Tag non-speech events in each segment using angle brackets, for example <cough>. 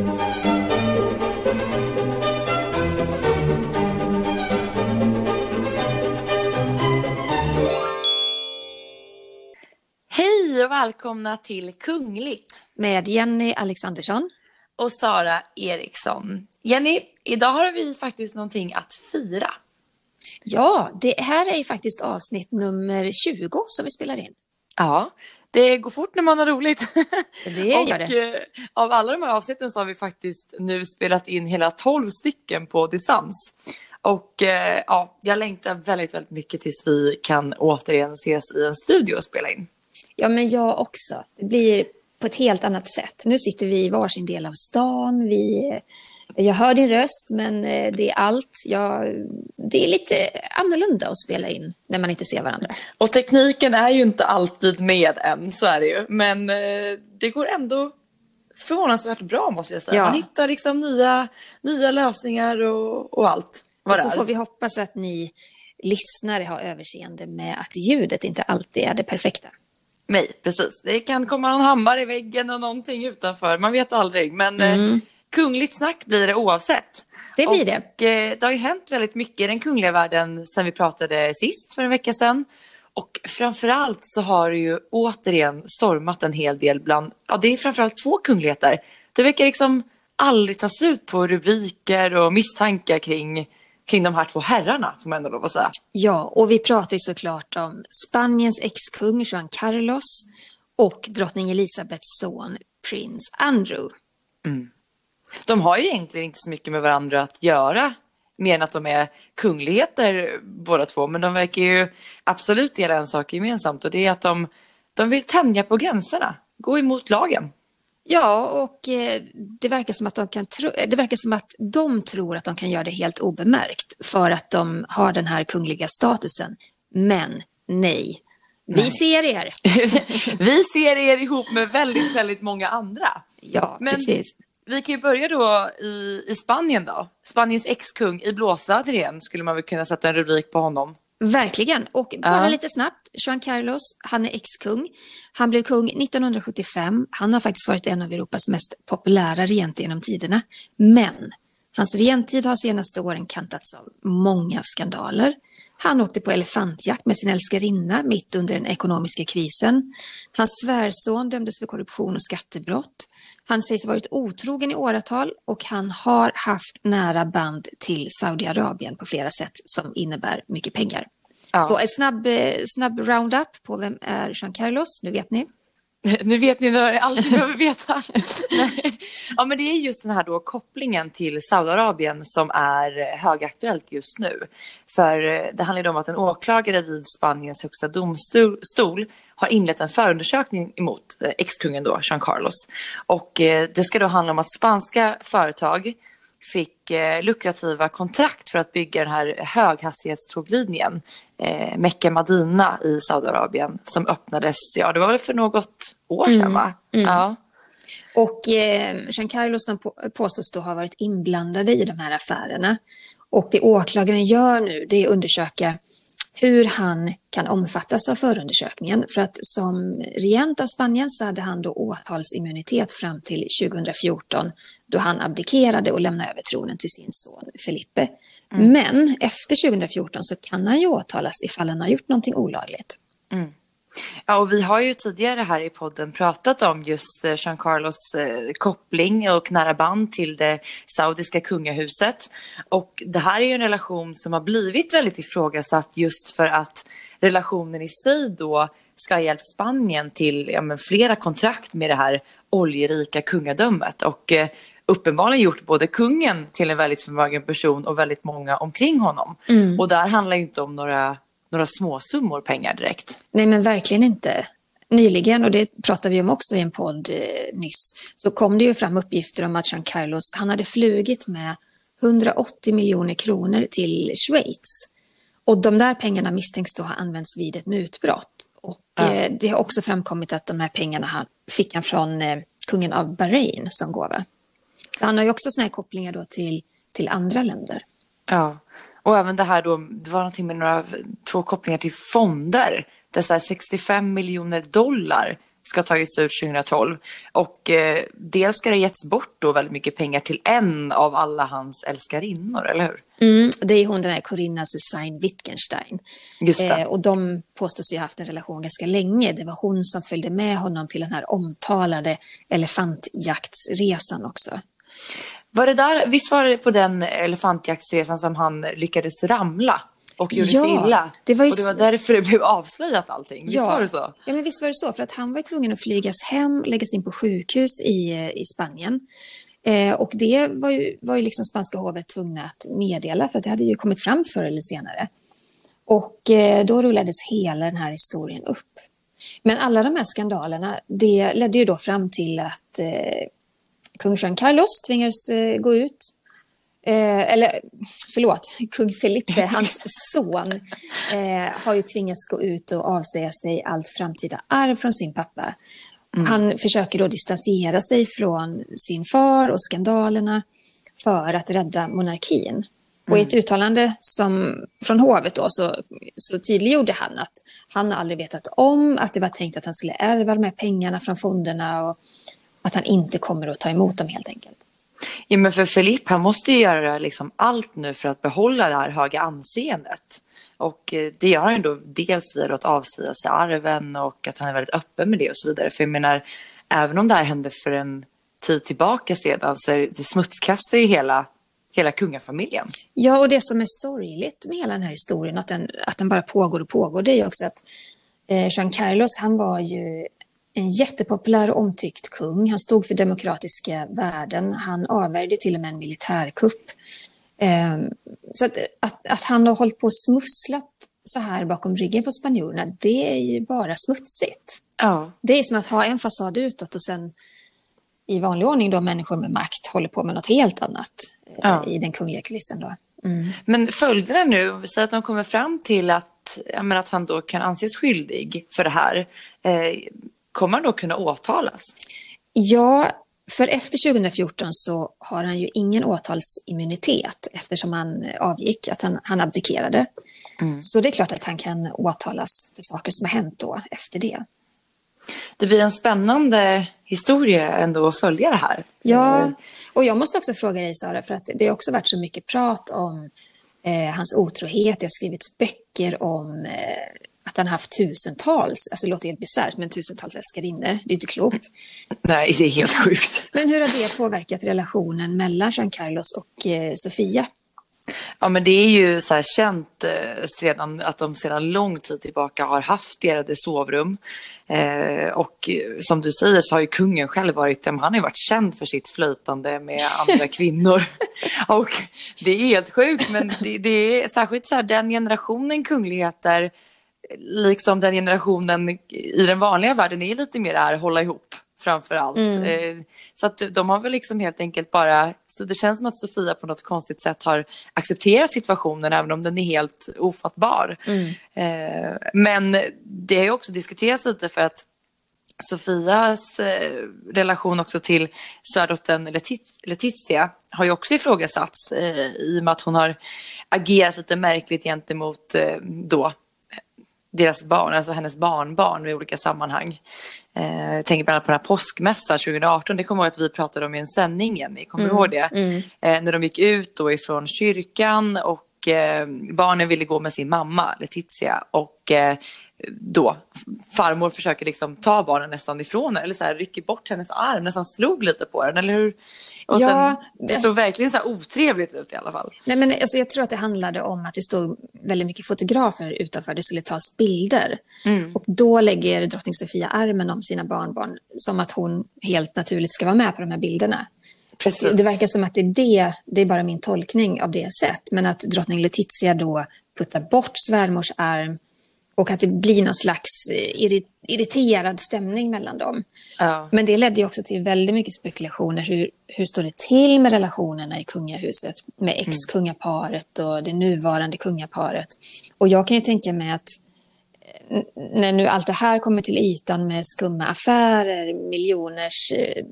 Hej och välkomna till Kungligt Med Jenny Alexandersson. och Sara Eriksson. Jenny, idag har vi faktiskt någonting att fira. Ja, det här är ju faktiskt avsnitt nummer 20 som vi spelar in. Ja, det går fort när man har roligt. Det gör och det. eh, av alla de här avsnitten så har vi faktiskt nu spelat in hela 12 stycken på distans. Och eh, ja, jag längtar väldigt, väldigt mycket tills vi kan återigen ses i en studio och spela in. Ja, men jag också. Det blir på ett helt annat sätt. Nu sitter vi i varsin del av stan. Vi, jag hör din röst, men eh, det är allt. Jag, det är lite annorlunda att spela in när man inte ser varandra. Och tekniken är ju inte alltid med än, så är det ju. Men eh, det går ändå förvånansvärt bra måste jag säga. Ja. Man hittar liksom nya, nya lösningar och, och allt. Och så får vi hoppas att ni lyssnare har överseende med att ljudet inte alltid är det perfekta. Nej, precis. Det kan komma någon hammare i väggen och någonting utanför. Man vet aldrig. Men eh, kungligt snack blir det oavsett. Det blir och, det. Eh, det har ju hänt väldigt mycket i den kungliga världen sen vi pratade sist för en vecka sedan. Och framförallt så har det ju återigen stormat en hel del bland, ja det är framförallt två kungligheter. Det verkar liksom aldrig ta slut på rubriker och misstankar kring, kring de här två herrarna får man ändå lov att säga. Ja, och vi pratar ju såklart om Spaniens ex-kung Juan Carlos och drottning Elisabeths son prins Andrew. De har ju egentligen inte så mycket med varandra att göra. Mer än att de är kungligheter båda två. Men de verkar ju absolut dela en sak gemensamt. Och det är att de, de vill tänja på gränserna. Gå emot lagen. Ja, och eh, det verkar, som att de kan tro, det verkar som att de tror att de kan göra det helt obemärkt för att de har den här kungliga statusen. Men nej, vi Nej. ser er. <laughs> Vi ser er ihop med väldigt, väldigt många andra. Ja, Men- precis. Vi kan ju börja då i, i Spanien då. Spaniens ex-kung i blåsväder igen skulle man väl kunna sätta en rubrik på honom. Verkligen. Och bara Ja. lite snabbt, Juan Carlos, han är ex-kung. Han blev kung 1975. Han har faktiskt varit en av Europas mest populära regenter genom tiderna. Men hans regentid har senaste åren kantats av många skandaler. Han åkte på elefantjakt med sin älskarinna mitt under den ekonomiska krisen. Hans svärson dömdes för korruption och skattebrott. Han sägs ha varit otrogen i åratal och han har haft nära band till Saudiarabien på flera sätt som innebär mycket pengar. Ja. Så en snabb, eh, snabb roundup på vem är Jean Carlos, nu vet ni. <laughs> Nu vet ni vad allt ni behöver veta. <laughs> Ja, men det är just den här då kopplingen till Saudiarabien som är högaktuellt just nu. För det handlar om att en åklagare vid Spaniens högsta domstol stol har inlett en förundersökning emot eh, ex-kungen då, Jean Carlos. Och eh, det ska då handla om att spanska företag fick eh, lukrativa kontrakt för att bygga den här höghastighetståglinjen eh, Mecca-Madina i Saudiarabien som öppnades, ja det var väl för något år sedan va? Ja. Och eh, Jean Carlos på, påstås då ha varit inblandade i de här affärerna. Och det åklagaren gör nu det är att undersöka hur han kan omfattas av förundersökningen. För att som regent av Spanien så hade han då åtalsimmunitet fram till 2014 då han abdikerade och lämnade över tronen till sin son Felipe. Men efter 2014 så kan han ju åtalas ifall han har gjort någonting olagligt. Ja, och vi har ju tidigare här i podden pratat om just eh, Jean Carlos eh, koppling och nära band till det saudiska kungahuset. Och det här är ju en relation som har blivit väldigt ifrågasatt just för att relationen i sig då ska ha hjälpt Spanien till ja, flera kontrakt med det här oljerika kungadömet. Och eh, uppenbarligen gjort både kungen till en väldigt förmögen person och väldigt många omkring honom. Och där handlar ju inte om några, några småsummor pengar direkt. Nej, men verkligen inte. Nyligen, och det pratade vi om också i en podd eh, nyss, så kom det ju fram uppgifter om att Jean Carlos, han hade flugit med 180 miljoner kronor till Schweiz. Och de där pengarna misstänks då ha använts vid ett mutbrott. Och Ja. eh, det har också framkommit att de här pengarna han, fick han från eh, kungen av Bahrain som gåva. Så han har ju också såna här kopplingar då till, till andra länder. Ja, och även det här då, det var någonting med några, två kopplingar till fonder. Där så här 65 miljoner dollar ska ha tagits ut 2012. Och eh, dels ska det getts bort då väldigt mycket pengar till en av alla hans älskarinnor, eller hur? Mm, det är hon den här Corinna Susanne Wittgenstein. Just. Eh, och de påstås ju ha haft en relation ganska länge. Det var hon som följde med honom till den här omtalade elefantjaktsresan också. Var det där, visst var det på den elefantjaktsresan som han lyckades ramla? och gjorde Ja, sig illa. det var ju och det var därför det blev avslöjat allting. Visst var det så? Ja, men visst var det så. För att han var tvungen att flygas hem, läggas in på sjukhus i, i Spanien. Eh, och det var ju, var ju liksom spanska hovet tvungna att meddela, för att det hade ju kommit fram förr eller senare. Och eh, då rullades hela den här historien upp. Men alla de här skandalerna, det ledde ju då fram till att eh, kung Juan Carlos tvingades eh, gå ut. Eh, eller förlåt, kung Felipe, <laughs> hans son, eh, har ju tvingats gå ut och avsäga sig allt framtida arv från sin pappa. Han försöker då distansera sig från sin far och skandalerna för att rädda monarkin. Och i ett uttalande som, från hovet då, så, så tydliggjorde han att han aldrig vetat om att det var tänkt att han skulle ärva de här pengarna från fonderna och att han inte kommer att ta emot dem helt enkelt. Ja, men för Filip, han måste ju göra liksom allt nu för att behålla det här höga anseendet. Och eh, det gör han då dels via att avsäga sig arven och att han är väldigt öppen med det och så vidare. För jag menar, även om det här hände för en tid tillbaka sedan så är det, smutskastar ju hela, hela kungafamiljen. Ja, och det som är sorgligt med hela den här historien, att den, att den bara pågår och pågår, det är ju också att eh, Juan Carlos, han var ju en jättepopulär och omtyckt kung. Han stod för demokratiska värden. Han avvärjde till och med en militärkupp. Eh, så att, att, att han har hållit på och smusslat så här bakom ryggen på spanjorerna, det är ju bara smutsigt. Ja. Det är som att ha en fasad utåt och sen i vanlig ordning då människor med makt håller på med något helt annat eh, Ja. i den kungliga kulissen då. Mm. Men följderna nu, vi säger att de kommer fram till att, menar, att han då kan anses skyldig för det här. Eh, kommer han då kunna åtalas? Ja, för efter 2014 så har han ju ingen åtalsimmunitet eftersom han avgick, att han, han abdikerade. Så det är klart att han kan åtalas för saker som har hänt då efter det. Det blir en spännande historia ändå att följa det här. Ja, och jag måste också fråga dig Sara, för att det har också varit så mycket prat om eh, hans otrohet. Det har skrivits böcker om eh, att han haft tusentals, alltså det låter helt bisarrt, men tusentals älskarinnor. Det är inte klokt. Nej, det är helt sjukt. Men hur har det påverkat relationen mellan Jean Carlos och eh, Sofia? Ja, men det är ju så här känt eh, sedan att de sedan lång tid tillbaka har haft delade sovrum. Eh, och eh, som du säger så har ju kungen själv varit, han har ju varit känd för sitt flöjtande med <laughs> andra kvinnor. och det är helt sjukt, men det, det är särskilt så här den generationen kungligheter, liksom den generationen i den vanliga världen är lite mer här hålla ihop framför allt. Eh, så att de har väl liksom helt enkelt bara, så det känns som att Sofia på något konstigt sätt har accepterat situationen även om den är helt ofattbar. Eh, men det har ju också diskuterats lite för att Sofias eh, relation också till svärdottern Letizia har ju också ifrågasatts i och med att hon har agerat lite märkligt gentemot då deras barn, alltså hennes barnbarn i olika sammanhang. Eh, jag tänker bland annat på den här påskmässan 2018, det kommer jag ihåg att vi pratade om i en sändning, Jenny, kommer du ihåg det? Eh, när de gick ut då ifrån kyrkan och eh, barnen ville gå med sin mamma Letizia och eh, då farmor försöker liksom ta barnen nästan ifrån henne, eller så här, rycker bort hennes arm, nästan slog lite på den, eller hur? Och Ja, sen, det såg verkligen så här otrevligt ut i alla fall. Nej, men alltså, jag tror att det handlade om att det stod väldigt mycket fotografer utanför. Det skulle tas bilder. Och då lägger drottning Sofia armen om sina barnbarn som att hon helt naturligt ska vara med på de här bilderna. Precis. Det verkar som att det är det, det är bara min tolkning av det sätt. Men att drottning Letizia då puttar bort svärmors arm och att det blir någon slags eh, irri- irriterad stämning mellan dem. Ja. Men det ledde också till väldigt mycket spekulationer. Hur, hur står det till med relationerna i kungahuset? Med ex-kungaparet och det nuvarande kungaparet. Och jag kan ju tänka mig att eh, när nu allt det här kommer till ytan med skumma affärer, miljoners eh,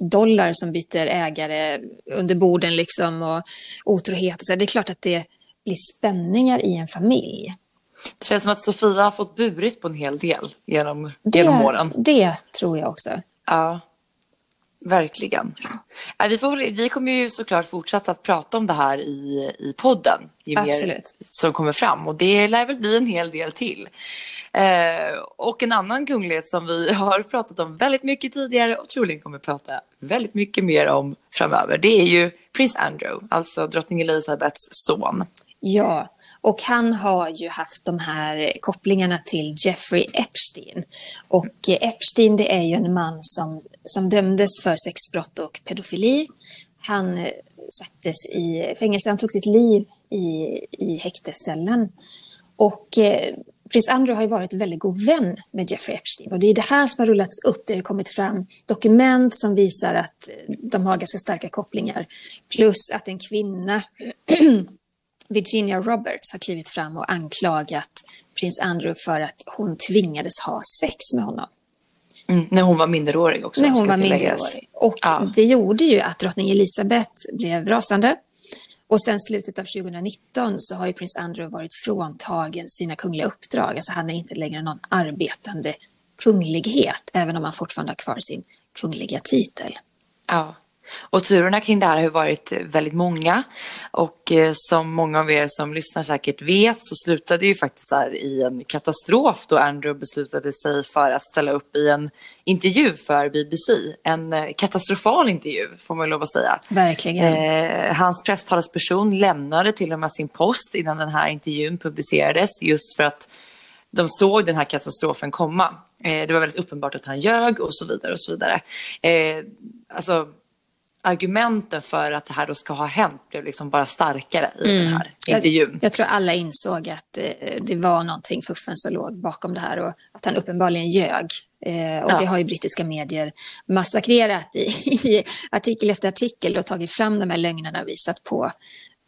dollar som byter ägare under borden liksom och otrohet och så. Det är klart att det blir spänningar i en familj. Det känns som att Sofia har fått burit på en hel del genom, Det, genom åren. det tror jag också. Ja, verkligen. Ja, vi, får, vi kommer ju såklart fortsätta att prata om det här i, i podden. Ju mer Absolut. som kommer fram. Och det lär väl bli en hel del till. Eh, och en annan kunglighet som vi <laughs> har pratat om väldigt mycket tidigare och troligen kommer prata väldigt mycket mer om framöver. Det är ju prins Andrew, alltså drottning Elizabeths son. Ja, och han har ju haft de här kopplingarna till Jeffrey Epstein. Och Epstein det är ju en man som, som dömdes för sexbrott och pedofili. Han eh, sattes i fängelse, han tog sitt liv i, i häktescellen. Och eh, prins Andrew har ju varit väldigt god vän med Jeffrey Epstein. Och det är det här som har rullats upp. Det har kommit fram dokument som visar att de har ganska starka kopplingar. Plus att en kvinna Virginia Roberts har klivit fram och anklagat prins Andrew för att hon tvingades ha sex med honom. Mm, när hon var minderårig också. när hon var tilläggas. minderårig. Och Ja. det gjorde ju att drottning Elizabeth blev rasande. Och sen slutet av 2019 så har ju prins Andrew varit fråntagen sina kungliga uppdrag. Alltså han är inte längre någon arbetande kunglighet, även om han fortfarande har kvar sin kungliga titel. Ja. Och turerna kring det här har varit väldigt många. Och eh, som många av er som lyssnar säkert vet så slutade ju faktiskt här i en katastrof då Andrew beslutade sig för att ställa upp i en intervju för BBC. En eh, katastrofal intervju får man lov att säga. Verkligen. Eh, hans presstalesperson lämnade till och med sin post innan den här intervjun publicerades just för att de såg den här katastrofen komma. Eh, det var väldigt uppenbart att han ljög och så vidare och så vidare. Eh, alltså argumenten för att det här då ska ha hänt blev liksom bara starkare i den här intervjun. Jag, jag tror alla insåg att eh, det var någonting fuffen som låg bakom det här och att han uppenbarligen ljög. Eh, och Ja. det har ju brittiska medier massakrerat i, <laughs> i artikel efter artikel och tagit fram de här lögnerna och visat på,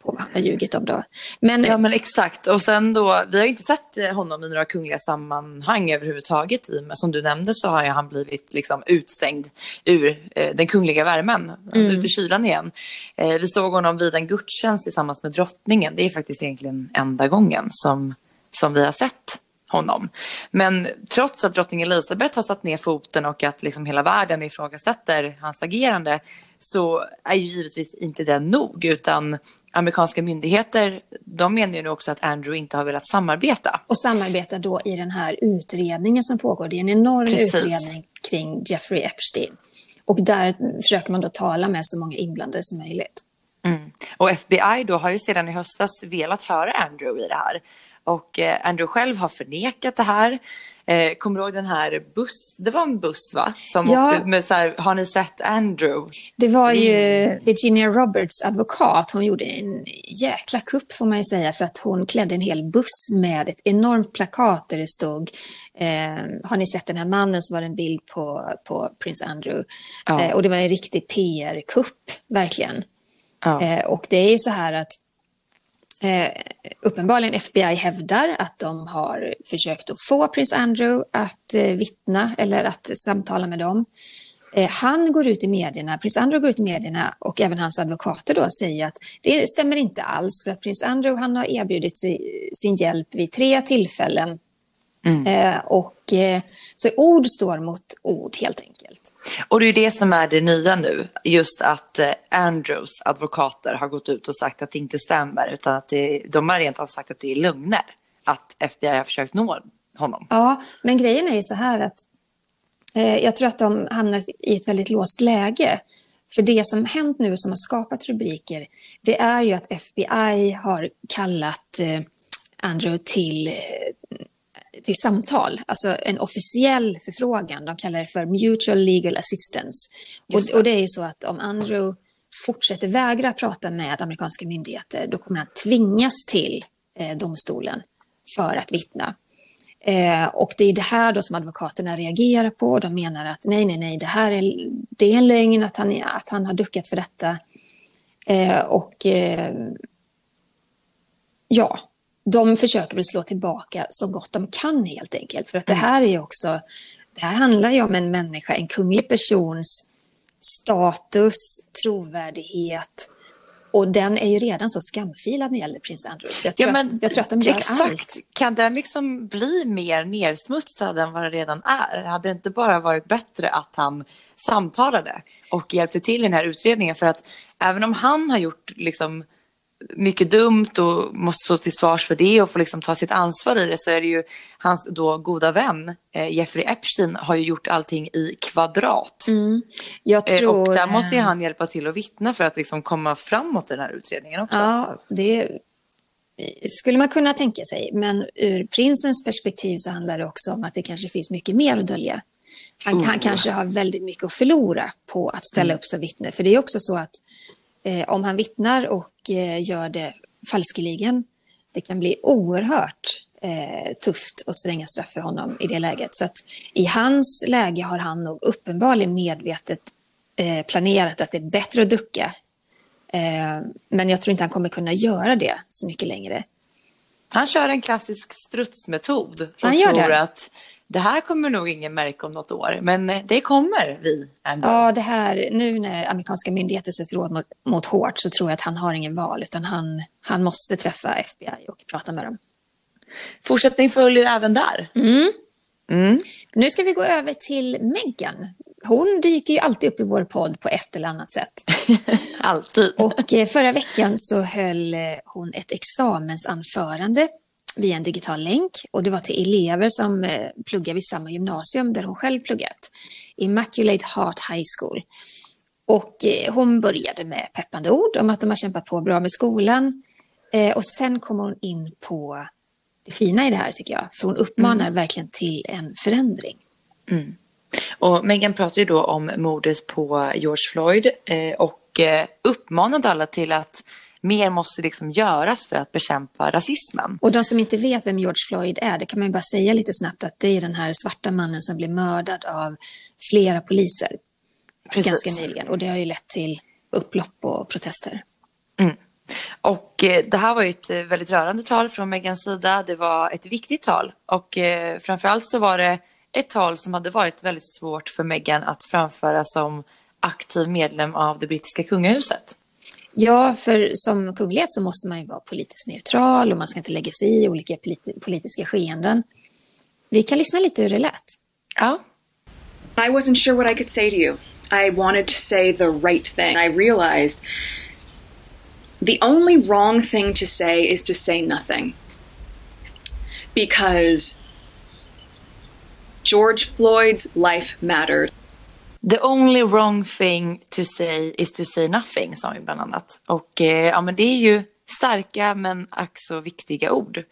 på vad han har ljugit om då. Men Ja men exakt. Och sen då, vi har ju inte sett eh, honom i några kungliga sammanhang överhuvudtaget. I, men som du nämnde så har han blivit liksom utstängd ur eh, den kungliga värmen. Alltså ut i kylan igen. Eh, vi såg honom vid en gudstjänst tillsammans med drottningen. Det är faktiskt egentligen enda gången som, som vi har sett honom. Men trots att drottning Elizabeth har satt ner foten och att liksom hela världen ifrågasätter hans agerande så är ju givetvis inte det nog utan amerikanska myndigheter de menar ju nu också att Andrew inte har velat samarbeta. och samarbeta då i den här utredningen som pågår. Det är en enorm Precis. utredning kring Jeffrey Epstein. Och där försöker man då tala med så många inblandade som möjligt. Mm. Och FBI då har ju sedan i höstas velat höra Andrew i det här. Och eh, Andrew själv har förnekat det här. Eh, kommer du ihåg den här buss, det var en buss va? Som Ja. åkte med så här, har ni sett Andrew? Det var ju Mm. Virginia Roberts advokat. Hon gjorde en jäkla kupp får man ju säga för att hon klädde en hel buss med ett enormt plakat där det stod eh, Har ni sett den här mannen så var en bild på, på prins Andrew. Ja. Eh, och det var en riktig PR-kupp, verkligen. Ja. Eh, och det är ju så här att eh, uppenbarligen FBI hävdar att de har försökt att få prins Andrew att eh, vittna eller att samtala med dem. Eh, han går ut i medierna, prins Andrew går ut i medierna och även hans advokater då säger att det stämmer inte alls för att prins Andrew han har erbjudit sig, sin hjälp vid tre tillfällen. Eh, och eh, så ord står mot ord helt enkelt. Och det är det som är det nya nu. Just att eh, Andrews advokater har gått ut och sagt att det inte stämmer. Utan att det, de har rent av sagt att det är lögner. Att FBI har försökt nå honom. Ja, men grejen är ju så här att eh, jag tror att de hamnar i ett väldigt låst läge. För det som hänt nu som har skapat rubriker, det är ju att FBI har kallat eh, Andrew till, eh, till samtal, alltså en officiell förfrågan. De kallar det för mutual legal assistance. Just. Och, och det är ju så att om Andrew fortsätter vägra prata med amerikanska myndigheter, då kommer han tvingas till eh, domstolen för att vittna. Eh, och det är det här då som advokaterna reagerar på. De menar att nej, nej, nej, det här är, det är en lögn att han, att han har duckat för detta. Eh, och eh, ja, de försöker väl slå tillbaka så gott de kan helt enkelt. För att det här är också, det här handlar ju om en människa, en kunglig persons status, trovärdighet Och den är ju redan så skamfilad när det gäller prins Andrew. Så jag tror, Ja, men att, jag tror att de gör exakt. allt. Kan den liksom bli mer nersmutsad än vad den redan är? Hade det inte bara varit bättre att han samtalade och hjälpte till i den här utredningen? För att även om han har gjort liksom mycket dumt och måste stå till svars för det och få liksom ta sitt ansvar i det så är det ju hans då goda vän eh, Jeffrey Epstein har ju gjort allting i kvadrat. Jag Eh, tror... och där måste ju eh, han hjälpa till att vittna för att liksom komma framåt i den här utredningen också. Ja, det skulle man kunna tänka sig. Men ur prinsens perspektiv så handlar det också om att det kanske finns mycket mer att dölja. Han, han kanske har väldigt mycket att förlora på att ställa upp som vittne. För det är också så att eh, om han vittnar och eh, gör det falskeligen, det kan bli oerhört eh, tufft och stränga straff för honom i det läget. Så att i hans läge har han nog uppenbarligen medvetet eh, planerat att det är bättre att ducka Eh, Men jag tror inte han kommer kunna göra det så mycket längre. Han kör en klassisk strutsmetod och Han gör tror det. att det här kommer nog ingen märka om något år, men eh, det kommer vi ändå. Ja, det här, nu när amerikanska myndigheter sätter åt mot, mot hårt så tror jag att han har ingen val, utan han, han måste träffa FBI och prata med dem. Fortsättning följer även där. Mm. Nu ska vi gå över till Meghan. Hon dyker ju alltid upp i vår podd på ett eller annat sätt. <laughs> Alltid. Och eh, förra veckan så höll eh, hon ett examensanförande via en digital länk. Och det var till elever som eh, pluggar vid samma gymnasium där hon själv pluggat. Immaculate Heart High School. Och hon började med peppande ord om att de har kämpat på bra med skolan. Och sen kommer hon in på det fina i det här tycker jag. För hon uppmanar verkligen till en förändring. Och Meghan pratar ju då om mordet på George Floyd eh, och eh, uppmanade alla till att mer måste liksom göras för att bekämpa rasismen. Och de som inte vet vem George Floyd är, det kan man ju bara säga lite snabbt att det är den här svarta mannen som blev mördad av flera poliser Precis. ganska nyligen. Och det har ju lett till upplopp och protester. Och eh, det här var ju ett eh, väldigt rörande tal från Megans sida. Det var ett viktigt tal och eh, framförallt så var det ett tal som hade varit väldigt svårt för Meghan att framföra som aktiv medlem av det brittiska kungahuset. Ja, för som kunglighet så måste man ju vara politiskt neutral och man ska inte lägga sig i olika politi- politiska skeenden. Vi kan lyssna lite hur det lät. Ja, I wasn't sure what I could say to you. I wanted to say the right thing. I realized the only wrong thing to say is to say nothing. Because George Floyd's life mattered. The only wrong thing to say is to say nothing, sa hon ju bland annat. Och eh, ja, men det är ju starka men ack så viktiga ord.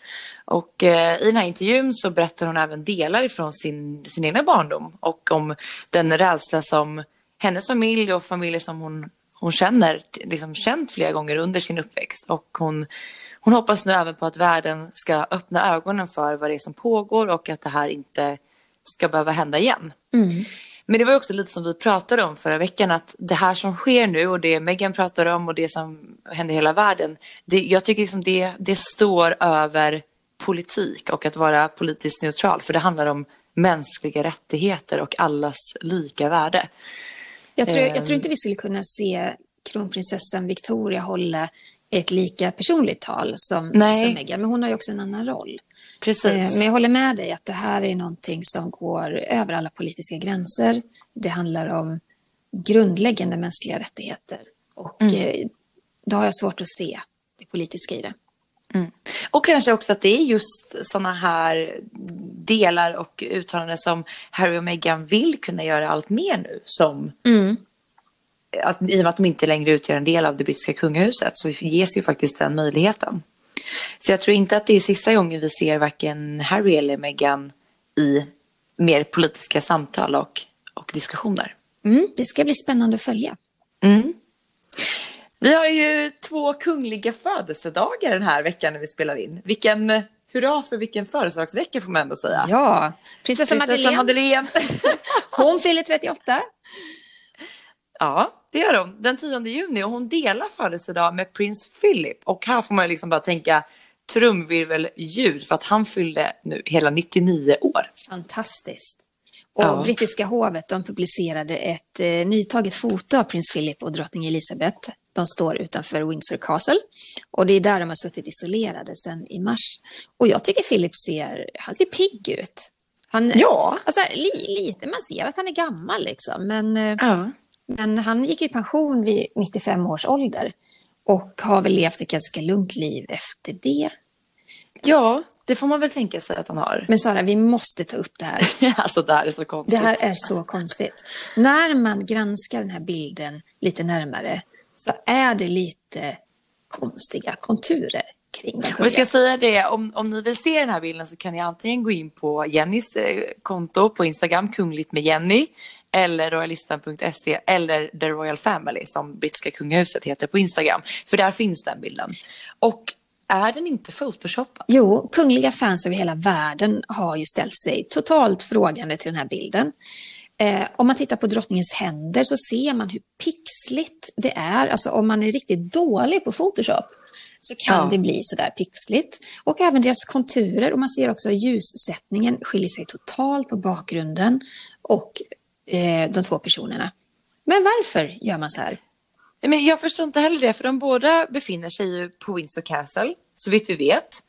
Och eh, i den här intervjun så berättar hon även delar ifrån sin, sin egna barndom och om den rädsla som hennes familj och familjer som hon, hon känner, liksom känt flera gånger under sin uppväxt. Och hon, hon hoppas nu även på att världen ska öppna ögonen för vad det är som pågår och att det här inte ska behöva hända igen. Men det var också lite som vi pratade om förra veckan att det här som sker nu och det Meghan pratar om och det som händer i hela världen. Det, jag tycker liksom det, det står över politik och att vara politiskt neutral för det handlar om mänskliga rättigheter och allas lika värde. Jag tror, jag Ehm. tror inte vi skulle kunna se kronprinsessan Victoria hålla ett lika personligt tal som, Nej. som Meghan, men hon har ju också en annan roll. Precis. Eh, Men jag håller med dig att det här är någonting som går över alla politiska gränser. Det handlar om grundläggande mänskliga rättigheter. Och Mm. eh, då har jag svårt att se det politiska i det. Och kanske också att det är just sådana här delar och uttalanden som Harry och Meghan vill kunna göra allt mer nu. Som att, I och med att de inte längre utgör en del av det brittiska kungahuset så ges ju faktiskt den möjligheten. Så jag tror inte att det är sista gången vi ser varken Harry eller Meghan i mer politiska samtal och, och diskussioner. Mm, det ska bli spännande att följa. Vi har ju två kungliga födelsedagar den här veckan när vi spelar in. Vilken hurra för vilken födelsedagsvecka får man ändå säga. Ja, prinsessa Prinsessa Madeleine, <laughs> hon fyller 38. ja, det gör hon. Den 10 juni och hon delar födelsedag med prins Philip. Och här får man liksom bara tänka trumvirvelljud för att han fyllde nu hela 99 år. Fantastiskt. Och Ja. brittiska hovet de publicerade ett eh, nytaget foto av prins Philip och drottning Elizabeth De står utanför Windsor Castle och det är där de har suttit isolerade sedan i mars. Och jag tycker Philip ser, han ser pigg ut. Han, Ja. Alltså, li, lite, man ser att han är gammal liksom, men, eh, Ja. men han gick i pension vid 95 års ålder och har väl levt ett ganska lugnt liv efter det. Ja, det får man väl tänka sig att han har. Men Sara, vi måste ta upp det här. <laughs> alltså det här är så Det konstigt. här är så konstigt. När man granskar den här bilden lite närmare så är det lite konstiga konturer kring den vi ska säga det, om, om ni vill se den här bilden så kan ni antingen gå in på Jennys eh, konto på Instagram, kungligt med Jenny, eller royalistan.se eller The Royal Family som brittiska kungahuset heter på Instagram. För där finns den bilden. Och är den inte photoshoppad? Jo, kungliga fans över hela världen har ju ställt sig totalt frågande till den här bilden. Eh, om man tittar på drottningens händer så ser man hur pixligt det är. Alltså om man är riktigt dålig på Photoshop så kan Ja. det bli sådär pixligt. Och även deras konturer och man ser också ljussättningen skiljer sig totalt på bakgrunden och eh, de två personerna. Men varför gör man så här? Men jag förstår inte heller det, för de båda befinner sig ju på Windsor Castle, så vitt vi vet.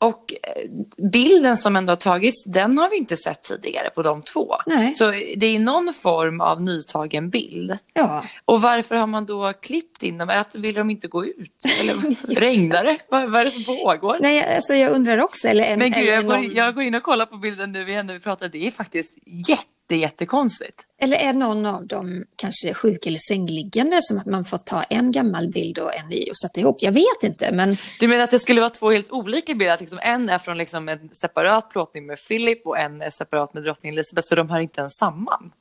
Och eh, bilden som ändå har tagits, den har vi inte sett tidigare på de två. Nej. Så det är någon form av nytagen bild. Ja, Och varför har man då klippt in dem? Att vill de inte gå ut? Eller <laughs> regnar det? Vad, vad är det som pågår? Nej, alltså jag undrar också. Eller, Men gud, eller jag går, jag går in och kollar på bilden nu igen när vi pratar. Det är faktiskt jätte, jättekonstigt. Eller är någon av dem kanske sjuk eller sängliggande som att man får ta en gammal bild och en ny och sätta ihop? Jag vet inte, men Du menar att det skulle vara två helt olika bilder? Att liksom en är från liksom en separat plåtning med Philip och en är separat med drottning Elizabeth, så de hör inte ens samman?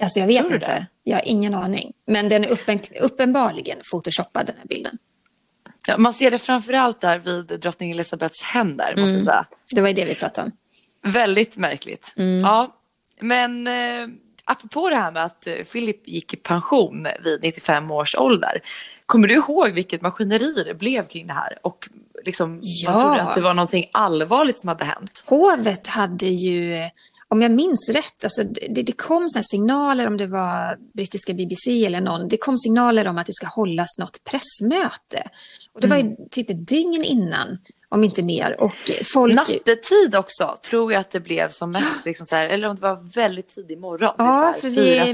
alltså jag vet inte. det? Jag har ingen aning. Men den är uppen, uppenbarligen photoshoppad den här bilden. Ja, man ser det framförallt där vid drottning Elizabeths händer, måste jag säga. Det var ju det vi pratade om. Väldigt märkligt. Ja, men eh, apropå det här med att eh, Philip gick i pension vid 95 års ålder. Kommer du ihåg vilket maskineri det blev kring det här? Och liksom, Ja. man trodde att det var någonting allvarligt som hade hänt. Hovet hade ju, om jag minns rätt, alltså det, det kom här signaler om det var brittiska BBC eller någon, det kom signaler om att det ska hållas något pressmöte. Och det var ju typ ett dygn innan, om inte mer. Och folk... Nattetid också tror jag att det blev som mest, <gasps> liksom så här, eller om det var väldigt tidig morgon, Ja, ja, för fyra,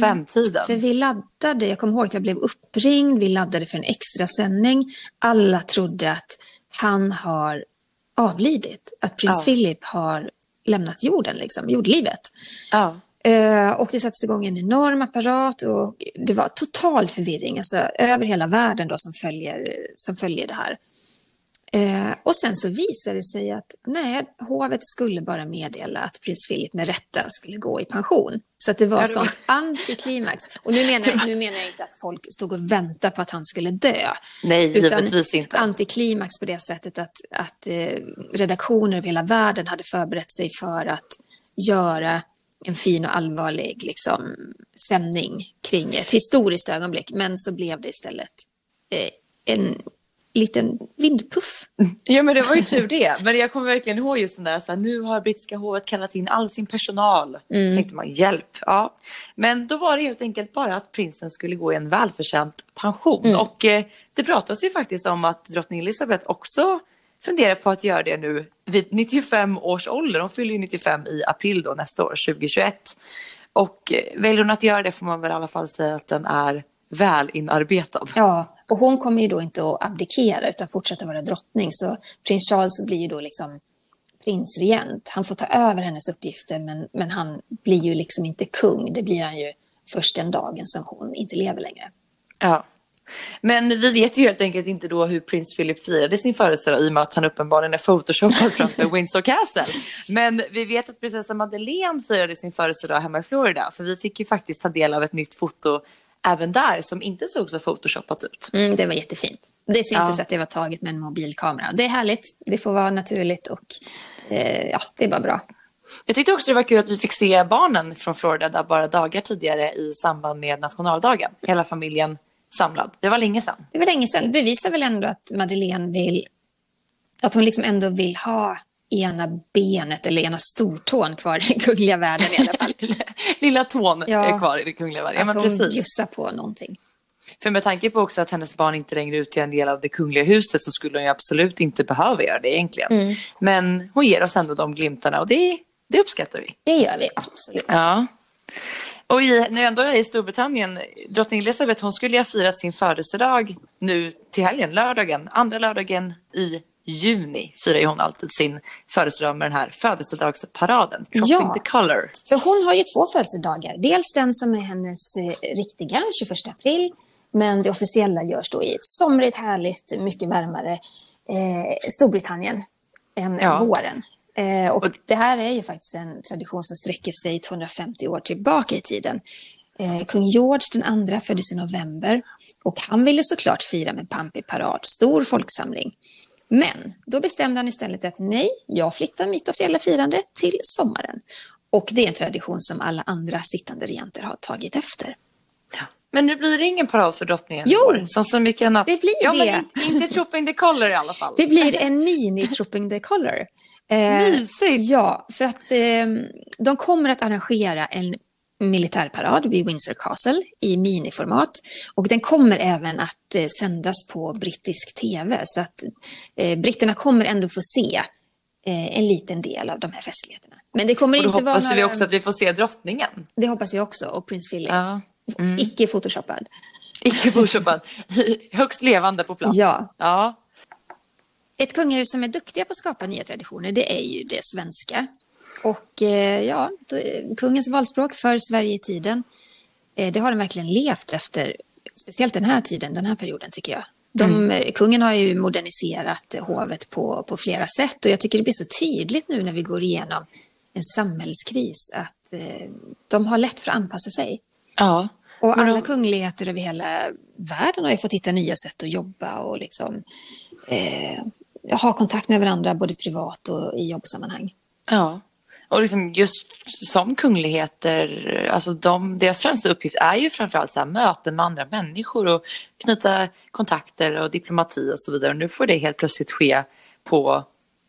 vi- laddade, jag kommer ihåg att jag blev uppringd, vi laddade för en extra sändning. Alla trodde att han har avlidit, att prins Ja. Philip har lämnat jorden, liksom, jordlivet. Ja. Eh, och det sattes igång en enorm apparat och det var total förvirring, alltså över hela världen då som följer, som följer det här. Eh, och sen så visade det sig att nej, hovet skulle bara meddela att prins Philip med rätta skulle gå i pension. Så att det var Ja, det var- sånt antiklimax. Och nu menar, nu menar jag inte att folk stod och väntade på att han skulle dö. Nej, Utan inte. antiklimax på det sättet att, att eh, redaktioner över hela världen hade förberett sig för att göra en fin och allvarlig liksom, sändning kring ett historiskt ögonblick. Men så blev det istället eh, en liten vindpuff. <laughs> Ja men det var ju tur det. Men jag kommer verkligen ihåg just den där, så här, nu har brittiska hovet kallat in all sin personal. Mm. tänkte man, hjälp. Ja. Men då var det helt enkelt bara att prinsen skulle gå i en välförtjänt pension. Mm. Och eh, det pratas ju faktiskt om att drottning Elizabeth också funderar på att göra det nu vid 95 års ålder. Hon fyller ju 95 i april då nästa år, 2021. Och eh, väljer hon att göra det får man väl i alla fall säga att den är väl inarbetad. Ja, och hon kommer ju då inte att abdikera utan fortsätta vara drottning. Så prins Charles blir ju då liksom prinsregent. Han får ta över hennes uppgifter men, men han blir ju liksom inte kung. Det blir han ju först den dagen som hon inte lever längre. Ja. Men vi vet ju helt enkelt inte då hur prins Philip firade sin födelsedag i och med att han uppenbarligen är photoshoppad framför <laughs> Windsor Castle. Men vi vet att prinsessa Madeleine firade sin födelsedag hemma i Florida. För vi fick ju faktiskt ta del av ett nytt foto även där som inte såg så photoshoppat ut. Mm, det var jättefint. Det syntes Ja. att det var taget med en mobilkamera. Det är härligt, det får vara naturligt och eh, ja, det är bara bra. Jag tyckte också det var kul att vi fick se barnen från Florida där bara dagar tidigare i samband med nationaldagen. Hela familjen samlad. Det var länge sedan. Det var länge sedan. Det bevisar väl ändå att Madeleine vill, att hon liksom ändå vill ha ena benet eller ena stortån kvar i den kungliga världen i alla fall. <laughs> Lilla tån Ja. är kvar i det kungliga Sverige. Ja, att men hon precis. bjussar på någonting. För med tanke på också att hennes barn inte längre utgör en del av det kungliga huset så skulle hon ju absolut inte behöva göra det egentligen. Mm. Men hon ger oss ändå de glimtarna och det, det uppskattar vi. Det gör vi absolut. Ja. Och i, när jag ändå är i Storbritannien, drottning Elizabeth hon skulle ju ha firat sin födelsedag nu till helgen, lördagen, andra lördagen i juni firar ju hon alltid sin födelsedag med den här födelsedagsparaden, Dropping Ja. the Color. För hon har ju två födelsedagar. Dels den som är hennes eh, riktiga, 21 april. Men det officiella görs då i ett somrigt, härligt, mycket varmare eh, Storbritannien än Ja. våren. Eh, och det här är ju faktiskt en tradition som sträcker sig 250 år tillbaka i tiden. Eh, kung George den andra föddes i november och han ville såklart fira med pampig parad, stor folksamling. Men då bestämde han istället att nej, jag flyttar mitt officiella firande till sommaren. Och det är en tradition som alla andra sittande regenter har tagit efter. Men nu blir det ingen parad för drottningen Jo, som så mycket annat. det blir ja, det. Men inte, inte Dropping the Color i alla fall. Det blir en mini-Trooping the Color. Eh, Mysigt. Ja, för att eh, de kommer att arrangera en militärparad vid Windsor Castle i miniformat. Och den kommer även att eh, sändas på brittisk tv. Så att eh, britterna kommer ändå få se eh, en liten del av de här festligheterna. Men det kommer Och då inte vara hoppas vi några... också att vi får se drottningen. Det hoppas jag också. Och prins Philip. Ja. Icke photoshoppad. Icke photoshopad. <laughs> Högst levande på plats. Ja. ja. Ett kungahus som är duktiga på att skapa nya traditioner, det är ju det svenska. Och eh, ja, kungens valspråk för Sverige i tiden, eh, det har den verkligen levt efter, speciellt den här tiden, den här perioden tycker jag. De, eh, Kungen har ju moderniserat hovet på, på flera sätt och jag tycker det blir så tydligt nu när vi går igenom en samhällskris att de har lätt för att anpassa sig. ja. Och alla de- kungligheter över hela världen har ju fått hitta nya sätt att jobba och liksom eh, ha kontakt med varandra både privat och i jobbsammanhang. Ja, och liksom just som kungligheter, alltså de, deras främsta uppgift är ju framförallt så här möten med andra människor och knyta kontakter och diplomati och så vidare. Och nu får det helt plötsligt ske på,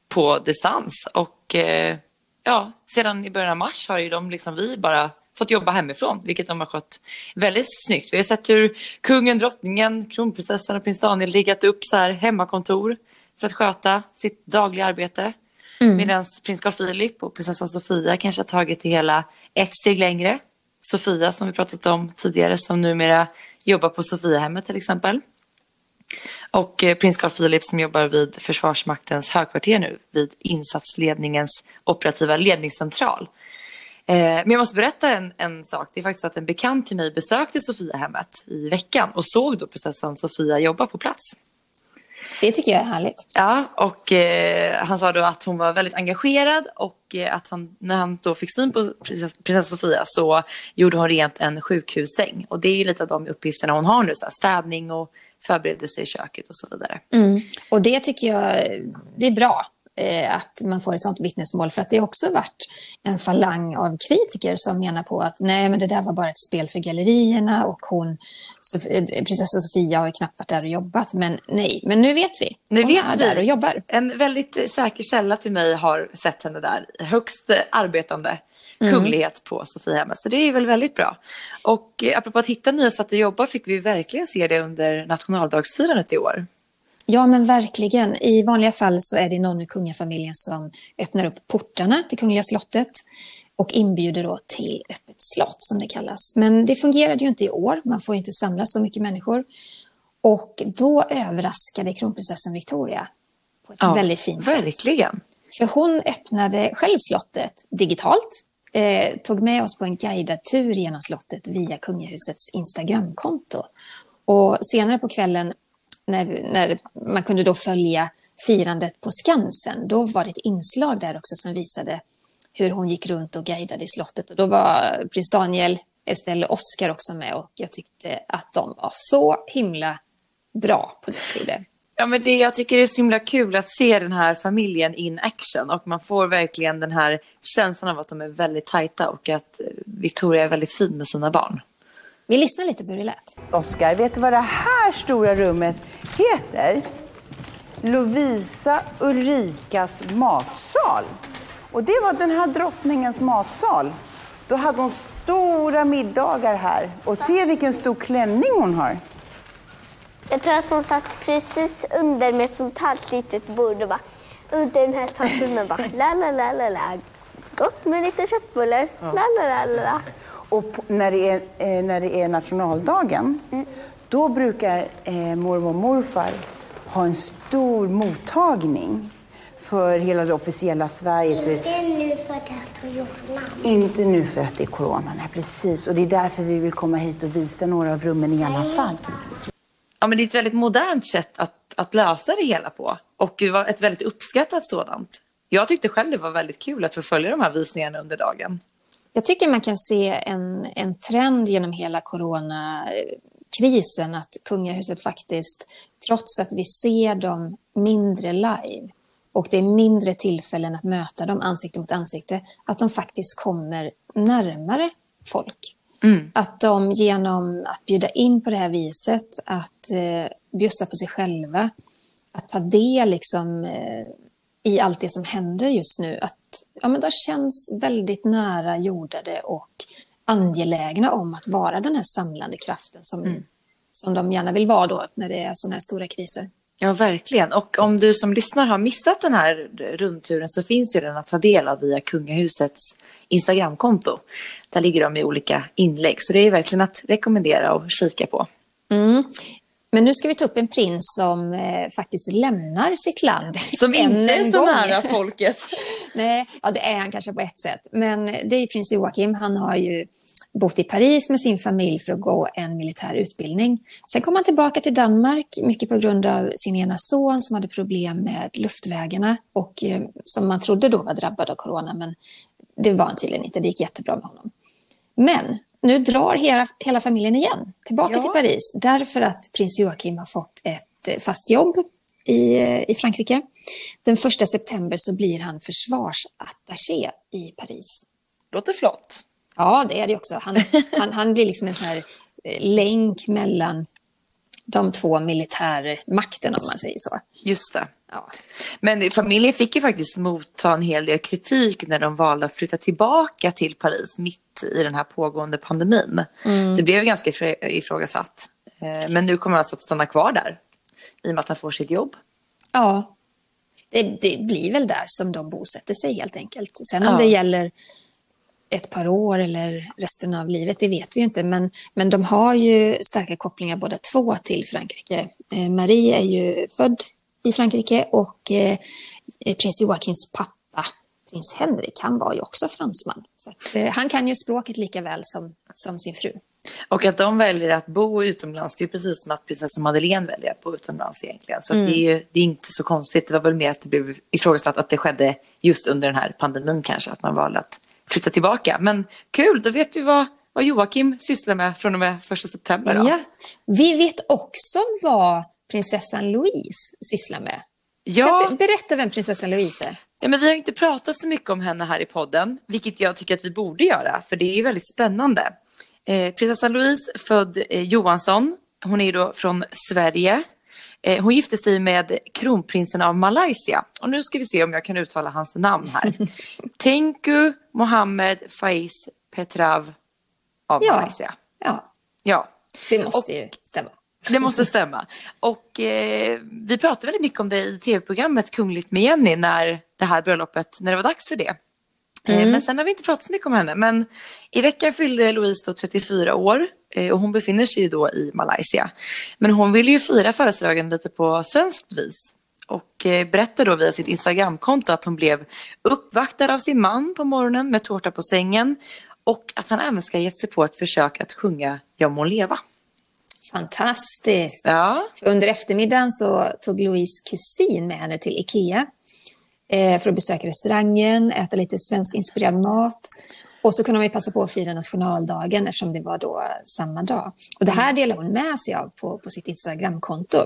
på distans. Och eh, ja, sedan i början av mars har ju de, liksom vi, bara fått jobba hemifrån, vilket de har skött väldigt snyggt. Vi har sett hur kungen, drottningen, kronprinsessan och prins Daniel riggat upp så här hemmakontor för att sköta sitt dagliga arbete. Mm. Medan prins Carl Philip och prinsessan Sofia kanske har tagit det hela ett steg längre. Sofia som vi pratat om tidigare som numera jobbar på Sofiahemmet till exempel. Och eh, prins Carl Philip som jobbar vid Försvarsmaktens högkvarter nu vid insatsledningens operativa ledningscentral. Eh, Men jag måste berätta en, en sak. Det är faktiskt så att en bekant till mig besökte Sofiahemmet i veckan och såg då prinsessan Sofia jobba på plats. Det tycker jag är härligt. Ja, och eh, han sa då att hon var väldigt engagerad och eh, att han, när han då fick syn på prinsess, prinsessa Sofia så gjorde hon rent en sjukhussäng. Och det är ju lite av de uppgifterna hon har nu, så här, städning och förberedelse i köket och så vidare. Mm. Och det tycker jag det är bra att man får ett sånt vittnesmål för att det har också varit en falang av kritiker som menar på att nej men det där var bara ett spel för gallerierna och hon, eh, prinsessa Sofia har ju knappt varit där och jobbat men nej, men nu vet vi. Nu hon vet är vi. där och jobbar. En väldigt eh, säker källa till mig har sett henne där, högst eh, arbetande Mm. kunglighet på Sofiahemmet. Så det är väl väldigt bra. Och eh, apropå att hitta nya sätt att jobba fick vi verkligen se det under nationaldagsfirandet i år. Ja, men verkligen. I vanliga fall så är det någon ur kungafamiljen som öppnar upp portarna till Kungliga slottet och inbjuder då till öppet slott som det kallas. Men det fungerade ju inte i år. Man får ju inte samla så mycket människor. Och då överraskade kronprinsessan Victoria på ett väldigt fint sätt. Verkligen. För hon öppnade själv slottet digitalt. Eh, tog med oss på en guidad tur genom slottet via kungahusets Instagramkonto. Och senare på kvällen när, när man kunde då följa firandet på Skansen, då var det ett inslag där också som visade hur hon gick runt och guidade i slottet. Och då var prins Daniel, Estelle och Oscar också med och jag tyckte att de var så himla bra på det de gjorde. Ja, men det, jag tycker det är så himla kul att se den här familjen in action och man får verkligen den här känslan av att de är väldigt tajta och att Victoria är väldigt fin med sina barn. Vi lyssnar lite på hur det lät. Oskar, vet du vad det här stora rummet heter? Lovisa Ulrikas matsal. Och det var den här drottningens matsal. Då hade hon stora middagar här. Och se vilken stor klänning hon har. Jag tror att hon satt precis under med ett sånt här litet bord och bara under den här taktpinnen bara la la la la la. Gott med lite köttbullar. La la la la la. Och på, när, det är, eh, när det är nationaldagen, då brukar eh, mormor och morfar ha en stor mottagning för hela det officiella Sverige. För, Det är nu för att jag corona. inte nu för att det är corona, nej precis. Och det är därför vi vill komma hit och visa några av rummen i alla fall. Ja, men det är ett väldigt modernt sätt att, att lösa det hela på. Och det var ett väldigt uppskattat sådant. Jag tyckte själv det var väldigt kul att få följa de här visningarna under dagen. Jag tycker man kan se en, en trend genom hela coronakrisen att kungahuset faktiskt, trots att vi ser dem mindre live och det är mindre tillfällen att möta dem ansikte mot ansikte, att de faktiskt kommer närmare folk. Att de genom att bjuda in på det här viset, att eh, bjussa på sig själva, att ta del liksom, eh, i allt det som händer just nu, att ja, men de känns väldigt nära jordade och angelägna om att vara den här samlande kraften som, som de gärna vill vara då när det är sådana här stora kriser. Ja, verkligen. Och om du som lyssnar har missat den här rundturen så finns ju den att ta del av via kungahusets Instagramkonto. Där ligger de i olika inlägg, så det är verkligen att rekommendera och kika på. Mm. Men nu ska vi ta upp en prins som eh, faktiskt lämnar sitt land. <laughs> Som inte är så gång. nära <laughs> folket. Nej, ja, det är han kanske på ett sätt. Men det är prins Joakim. Han har ju bott i Paris med sin familj för att gå en militär utbildning. Sen kom han tillbaka till Danmark, mycket på grund av sin ena son som hade problem med luftvägarna och eh, som man trodde då var drabbad av corona, men det var han tydligen inte. Det gick jättebra med honom. Men nu drar hela, hela familjen igen tillbaka Ja. till Paris därför att prins Joakim har fått ett eh, fast jobb i, eh, i Frankrike. Den första september så blir han försvarsattaché i Paris. Låter flott. Ja, det är det också. Han, <laughs> han, han blir liksom en sån här eh, länk mellan de två militärmakterna, om man säger så. Just det. Ja. Men familjen fick ju faktiskt motta en hel del kritik när de valde att flytta tillbaka till Paris mitt i den här pågående pandemin. Det blev ganska ifrå- ifrågasatt. Eh, Men nu kommer han alltså att stanna kvar där i och med att han får sitt jobb. Ja, det, det blir väl där som de bosätter sig helt enkelt. Sen om Ja. det gäller ett par år eller resten av livet, det vet vi ju inte. Men, men de har ju starka kopplingar båda två till Frankrike. Eh, Marie är ju född i Frankrike och eh, prins Joakims pappa, prins Henrik, han var ju också fransman. Så att, eh, han kan ju språket lika väl som, som sin fru. Och att de väljer att bo utomlands, det är precis som att prinsessan Madeleine väljer att bo utomlands egentligen. Så att det, är ju, det är inte så konstigt. Det var väl mer att det blev ifrågasatt att det skedde just under den här pandemin kanske, att man valde att flytta tillbaka. Men kul, då vet vi vad, vad Joakim sysslar med från och med första september. Då. Ja. Vi vet också vad prinsessan Louise sysslar med. Ja. Berätta- vem prinsessan Louise är. Ja, men vi har inte pratat så mycket om henne här i podden, vilket jag tycker att vi borde göra, för det är väldigt spännande. Eh, prinsessan Louise, född eh, Johansson, hon är då från Sverige. Eh, hon gifte sig med kronprinsen av Malaysia. Och nu ska vi se om jag kan uttala hans namn här. <laughs> Tenku Mohammed Faiz Petrav av Ja. Malaysia. Ja, Ja, det måste ju stämma. Det måste stämma. Och eh, vi pratade väldigt mycket om det i tv-programmet Kungligt med Jenny när det här bröllopet, när det var dags för det. Eh, Men sen har vi inte pratat så mycket om henne. Men i veckan fyllde Louise då 34 år eh, och hon befinner sig ju då i Malaysia. Men hon ville ju fira födelsedagen lite på svenskt vis. Och eh, berättade då via sitt Instagramkonto att hon blev uppvaktad av sin man på morgonen med tårta på sängen. Och att han även ska ha gett sig på ett försök att sjunga Jag må leva. Fantastiskt. Ja. För under eftermiddagen så tog Louise kusin med henne till Ikea eh, för att besöka restaurangen, äta lite svenskinspirerad mat. Och så kunde de ju passa på att fira nationaldagen eftersom det var då samma dag. Och det här delar hon med sig av på, på sitt Instagramkonto.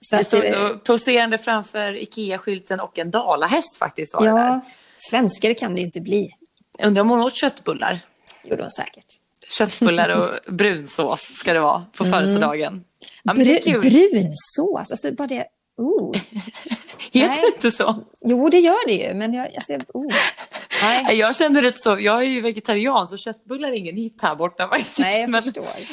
Så Det stod eh, poserande framför Ikea-skylten och en dalahäst faktiskt var det där. ja, svenskar kan det ju inte bli. Undrar om hon åt köttbullar? gjorde hon säkert. Köttbullar och <laughs> brunsås ska det vara på födelsedagen. Ja, det Bru- brunsås, alltså bara det... Oh. <laughs> Heter det inte så? Jo, det gör det ju, men jag... Alltså, oh. Nej, Jag känner det så. Jag är ju vegetarian så köttbullar är ingen hit här borta <laughs> faktiskt. Nej, jag men,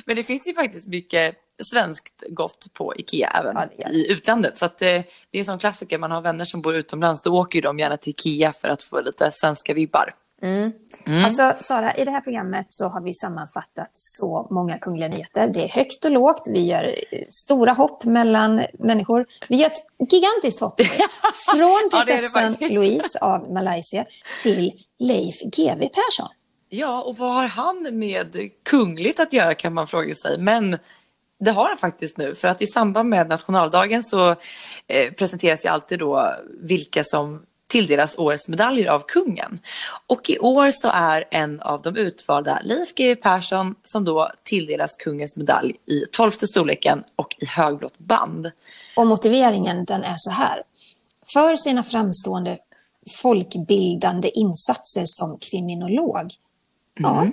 men det finns ju faktiskt mycket svenskt gott på Ikea även Ja, det det. i utlandet. Så att, eh, det är en sån klassiker. Man har vänner som bor utomlands. Då åker ju de gärna till Ikea för att få lite svenska vibbar. Mm. Alltså, Sara, i det här programmet så har vi sammanfattat så många kungliga nyheter. Det är högt och lågt, vi gör eh, stora hopp mellan människor. Vi gör ett gigantiskt hopp. <laughs> Från Ja, prinsessan faktiskt. Louise av Malaysia till Leif GW Persson. Ja, och vad har han med kungligt att göra kan man fråga sig. Men det har han faktiskt nu. För att i samband med nationaldagen så eh, presenteras ju alltid då vilka som tilldelas årets medaljer av kungen. Och i år så är en av de utvalda Leif GW Persson som då tilldelas kungens medalj i tolfte storleken och i högblått band. Och motiveringen den är så här. För sina framstående folkbildande insatser som kriminolog. Ja,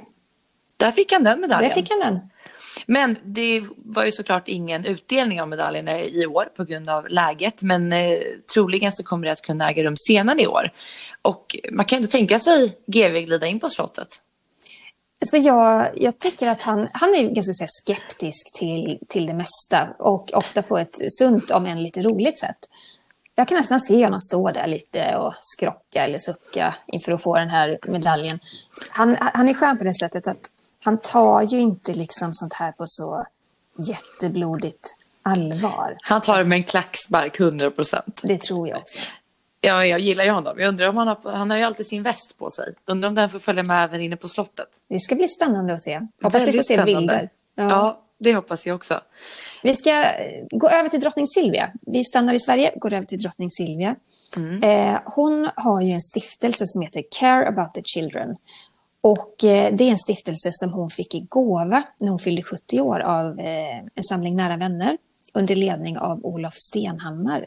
Där fick han den medaljen. där fick han den. Men det var ju såklart ingen utdelning av medaljerna i år på grund av läget. Men eh, troligen så kommer det att kunna äga rum senare i år. Och man kan ju inte tänka sig GV glida in på slottet. Alltså jag, jag tycker att han, han är ganska så här, skeptisk till, till det mesta och ofta på ett sunt, om än lite roligt sätt. Jag kan nästan se honom stå där lite och skrocka eller sucka inför att få den här medaljen. Han, han är skön på det sättet att han tar ju inte liksom sånt här på så jätteblodigt allvar. Han tar det med en klackspark 100 procent. Det tror jag också. Ja, jag gillar ju honom. Jag undrar om han har, han har ju alltid sin väst på sig. Undrar om den får följa med även inne på slottet. Det ska bli spännande att se. Hoppas vi får se bilder. Ja. det hoppas jag också. Vi ska eh, gå över till drottning Silvia. Vi stannar i Sverige, går över till drottning Silvia. Eh, hon har ju en stiftelse som heter Care about the Children. Och eh, det är en stiftelse som hon fick i gåva när hon fyllde 70 år av eh, en samling nära vänner under ledning av Olof Stenhammar.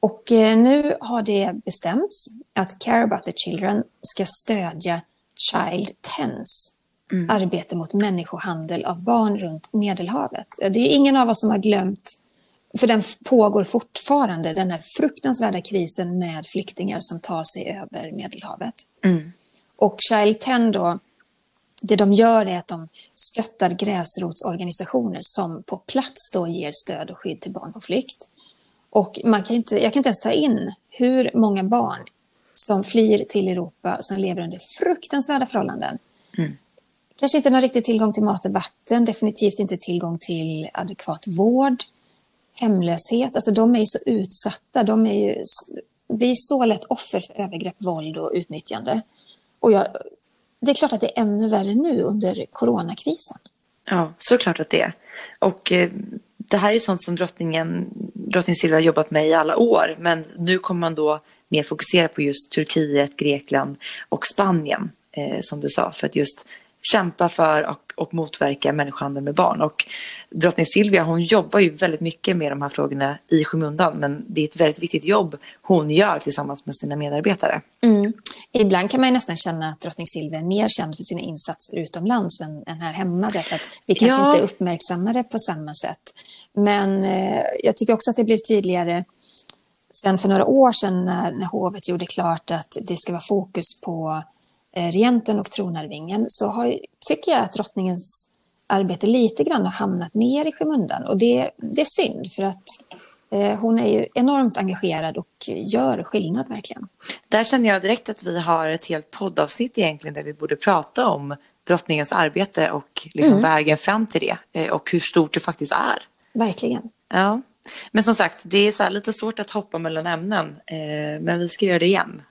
Och eh, nu har det bestämts att Care about the Children ska stödja Child Tens arbete mot människohandel av barn runt Medelhavet. Det är ingen av oss som har glömt, för den pågår fortfarande, den här fruktansvärda krisen med flyktingar som tar sig över Medelhavet. Och Child 10 då, det de gör är att de stöttar gräsrotsorganisationer som på plats då ger stöd och skydd till barn på flykt. Och man kan inte, jag kan inte ens ta in hur många barn som flyr till Europa som lever under fruktansvärda förhållanden. Kanske inte någon riktig tillgång till mat och vatten, definitivt inte tillgång till adekvat vård, hemlöshet. Alltså de är ju så utsatta, de är ju, blir så lätt offer för övergrepp, våld och utnyttjande. Och jag, det är klart att det är ännu värre nu under coronakrisen. Ja, såklart att det är. Och eh, det här är sånt som drottningen, drottning Silvia har jobbat med i alla år. Men nu kommer man då mer fokusera på just Turkiet, Grekland och Spanien, eh, som du sa, för att just kämpa för och, och motverka människohandel med barn. Och drottning Silvia hon jobbar ju väldigt mycket med de här frågorna i skymundan men det är ett väldigt viktigt jobb hon gör tillsammans med sina medarbetare. Ibland kan man nästan känna att drottning Silvia är mer känd för sina insatser utomlands än, än här hemma. Därför att vi kanske Ja. inte uppmärksammar det på samma sätt. Men eh, jag tycker också att det blev tydligare sen för några år sedan när, när hovet gjorde klart att det ska vara fokus på regenten och tronarvingen så har, tycker jag att drottningens arbete lite grann har hamnat mer i skymundan. Och det, det är synd för att eh, hon är ju enormt engagerad och gör skillnad verkligen. Där känner jag direkt att vi har ett helt poddavsnitt egentligen där vi borde prata om drottningens arbete och liksom vägen fram till det eh, och hur stort det faktiskt är. Verkligen. Ja. Men som sagt, det är lite svårt att hoppa mellan ämnen. Eh, men vi ska göra det igen.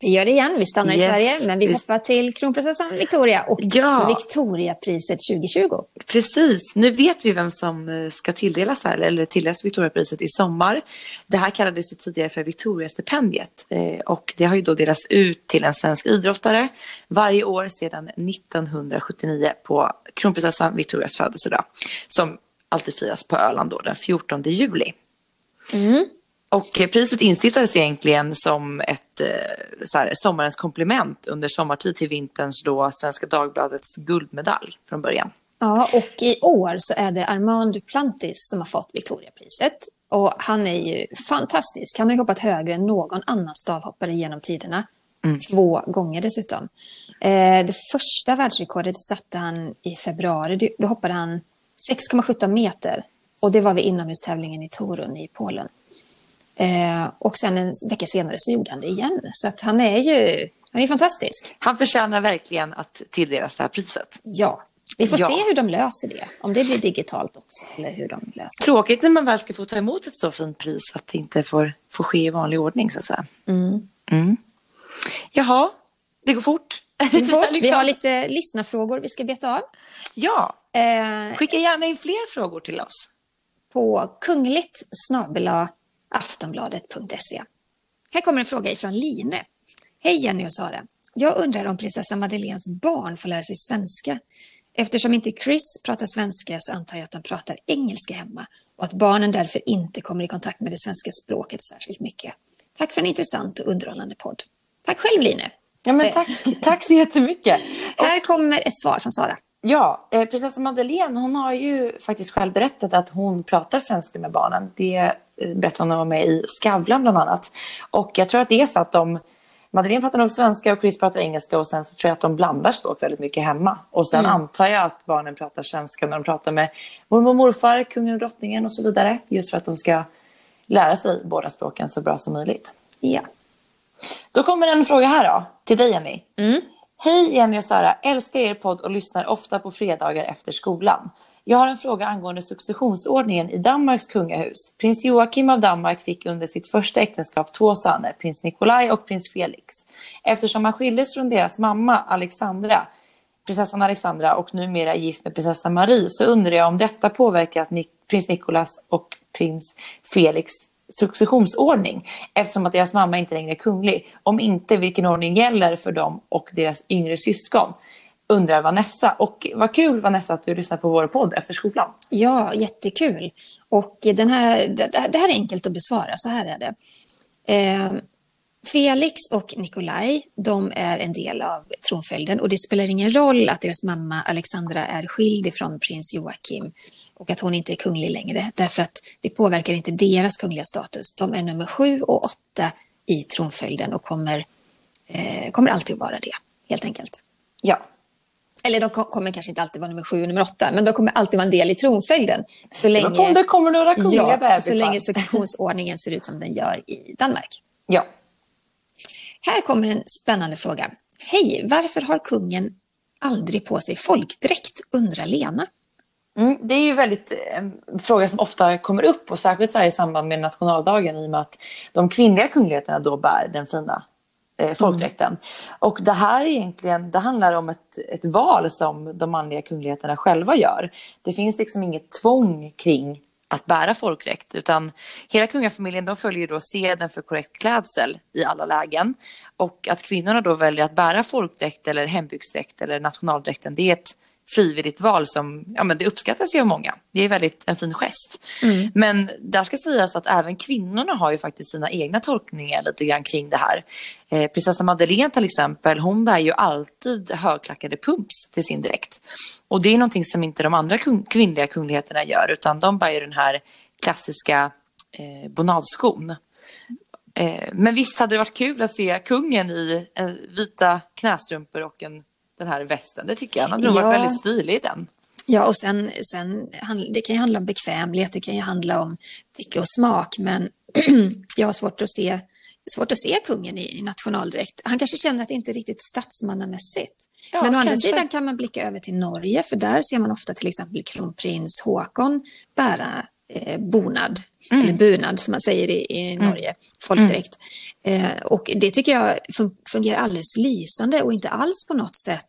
Vi gör det igen. Vi stannar i Yes. Sverige, men vi hoppar till kronprinsessan Victoria och Ja. Victoriapriset 2020. Precis, nu vet vi vem som eh, ska tilldelas här, eller tilldelas Victoriapriset i sommar. Det här kallades ju tidigare för Victoriastipendiet eh, och det har ju då delats ut till en svensk idrottare varje år sedan 1979 på kronprinsessan Victorias födelsedag som alltid firas på Öland då den 14 juli. Och priset instiftades egentligen som ett eh, så här, sommarens komplement under sommartid till vinterns då Svenska Dagbladets guldmedalj från början. Ja, och i år så är det Armand Duplantis som har fått Victoriapriset. Och han är ju fantastisk. Han har hoppat högre än någon annan stavhoppare genom tiderna. Två gånger dessutom. Eh, det första världsrekordet satte han i februari. Då hoppade han 6,17 meter. Och det var vid inomhustävlingen i Torun i Polen. Eh, och sen en vecka senare så gjorde han det igen. Så att han är ju han är fantastisk. Han förtjänar verkligen att tilldelas det här priset. Ja. Vi får Ja. se hur de löser det. Om det blir digitalt också. Eller hur de löser. Tråkigt när man väl ska få ta emot ett så fint pris att det inte får, får ske i vanlig ordning så att säga. Mm. Jaha, det går fort. Det går fort. <laughs> Vi har lite lyssnarfrågor vi ska beta av. Ja, Eh, skicka gärna in fler frågor till oss. på kungligt snabela aftonbladet.se. Här kommer en fråga ifrån Line. Hej Jenny och Sara. Jag undrar om prinsessa Madeleines barn får lära sig svenska. Eftersom inte Chris pratar svenska så antar jag att de pratar engelska hemma och att barnen därför inte kommer i kontakt med det svenska språket särskilt mycket. Tack för en intressant och underhållande podd. Tack själv Line. Ja, men tack, tack så jättemycket. <laughs> Här kommer ett svar från Sara. Ja, eh, prinsessa Madeleine hon har ju faktiskt själv berättat att hon pratar svenska med barnen. Det berättade hon var med i Skavlan bland annat. Och jag tror att det är så att de Madeleine pratar nog svenska och Chris pratar engelska och sen så tror jag att de blandar språk väldigt mycket hemma. Och sen antar jag att barnen pratar svenska när de pratar med mormor och morfar, kungen och drottningen och så vidare. Just för att de ska lära sig båda språken så bra som möjligt. Ja. Då kommer en fråga här då, till dig Jenny. Hej Jenny och Sara, älskar er podd och lyssnar ofta på fredagar efter skolan. Jag har en fråga angående successionsordningen i Danmarks kungahus. Prins Joakim av Danmark fick under sitt första äktenskap två söner, prins Nikolaj och prins Felix. Eftersom han skildes från deras mamma Alexandra, prinsessan Alexandra och numera är gift med prinsessan Marie så undrar jag om detta påverkat prins Nikolas och prins Felix successionsordning eftersom att deras mamma inte längre är kunglig. Om inte, vilken ordning gäller för dem och deras yngre syskon? Undrar Vanessa. Och vad kul Vanessa att du lyssnar på vår podd efter skolan. Ja, jättekul. Och den här, det, här är enkelt att besvara, så här är det. Eh, Felix och Nikolaj, de är en del av tronföljden och det spelar ingen roll att deras mamma Alexandra är skild ifrån prins Joakim och att hon inte är kunglig längre, därför att det påverkar inte deras kungliga status. De är nummer sju och åtta i tronföljden och kommer, eh, kommer alltid att vara det, helt enkelt. Ja, Eller de ko- kommer kanske inte alltid vara nummer sju och nummer åtta, men de kommer alltid vara en del i tronföljden. Så länge... om det kommer några kungliga ja, bebisar. så länge <laughs> successionsordningen ser ut som den gör i Danmark. Ja. Här kommer en spännande fråga. Hej, varför har kungen aldrig på sig folkdräkt, undrar Lena. Mm, det är ju väldigt eh, en fråga som ofta kommer upp och särskilt så i samband med nationaldagen i och med att de kvinnliga kungligheterna då bär den fina eh, folkdräkten. Och det här är egentligen, det handlar om ett, ett val som de manliga kungligheterna själva gör. Det finns liksom inget tvång kring att bära folkdräkt utan hela kungafamiljen de följer då seden för korrekt klädsel i alla lägen. Och att kvinnorna då väljer att bära folkdräkt eller hembygdsdräkt eller nationaldräkten det är ett frivilligt val som ja, men det uppskattas ju av många. Det är väldigt en fin gest. Men där ska sägas att även kvinnorna har ju faktiskt sina egna tolkningar lite grann kring det här. Eh, prinsessa Madeleine till exempel, hon bär ju alltid högklackade pumps till sin dräkt. Och det är någonting som inte de andra kung- kvinnliga kungligheterna gör utan de bär ju den här klassiska eh, bonadskon. Eh, men visst hade det varit kul att se kungen i eh, vita knästrumpor och en, den här västen. Det tycker jag. Han hade Ja. varit väldigt stilig i den. Ja, och sen, sen det kan ju handla om bekvämlighet, det kan ju handla om tycke och smak, men <clears throat> jag har svårt att se svårt att se kungen i, nationaldräkt. Han kanske känner att det inte är riktigt statsmannamässigt. Ja, men å andra kanske. sidan kan man blicka över till Norge, för där ser man ofta till exempel kronprins Håkon bära eh, bonad, Mm. eller bunad som man säger i, i Norge, folkdräkt. Eh, och det tycker jag fun- fungerar alldeles lysande och inte alls på något sätt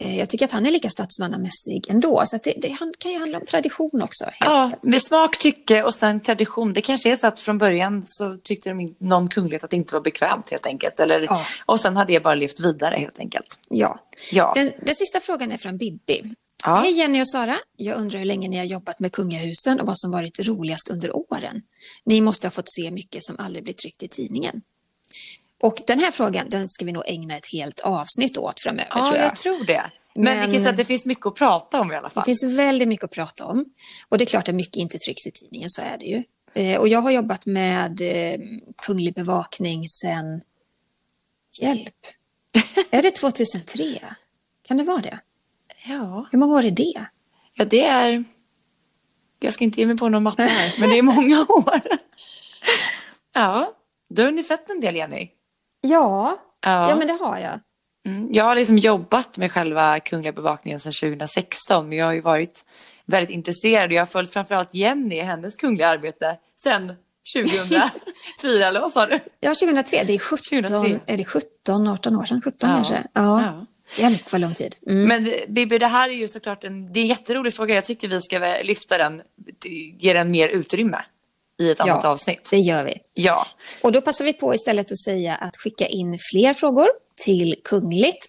eh, jag tycker att han är lika statsmannamässig ändå, så det, det kan ju handla om tradition också. Ja, enkelt. med smak, tycke och sen tradition. Det kanske är så att från början så tyckte de någon kunglighet att det inte var bekvämt helt enkelt. Eller, Ja. Och sen har det bara levt vidare helt enkelt. ja. Ja. Den, den sista frågan är från Bibi. Ja. Hej Jenny och Sara. Jag undrar hur länge ni har jobbat med kungahusen och vad som varit roligast under åren. Ni måste ha fått se mycket som aldrig blir tryckt i tidningen. Och den här frågan den ska vi nog ägna ett helt avsnitt åt framöver Ja, tror jag. jag tror det. Men, Men- vi kan säga att det finns mycket att prata om i alla Det fall. finns väldigt mycket att prata om. Och det är klart att mycket inte trycks i tidningen, så är det ju. Eh, och jag har jobbat med eh, kunglig bevakning sedan... Hjälp! <laughs> är det 2003? Kan det vara det? Ja. Hur många år är det? ja, det är... Jag ska inte ge mig på någon matte här, men det är många <laughs> år. Ja, du har ni sett en del, Jenny. Ja, Ja. ja. men det har jag. Mm. Jag har liksom jobbat med själva Kungliga bevakningen sedan 2016, men jag har ju varit väldigt intresserad och jag har följt framförallt Jenny i hennes kungliga arbete sedan 2004, eller vad sa du? Ja, 2003. Det är 17, 2003. är det 17 18 år sedan? 17 Ja. kanske? Ja. Ja. Hjälp vad lång tid. Mm. Men Bibi, det här är ju såklart en, det är en jätterolig fråga. Jag tycker vi ska lyfta den, ge den mer utrymme i ett annat Ja. avsnitt. Det gör vi. Ja, Och då passar vi på istället att säga att skicka in fler frågor till kungligt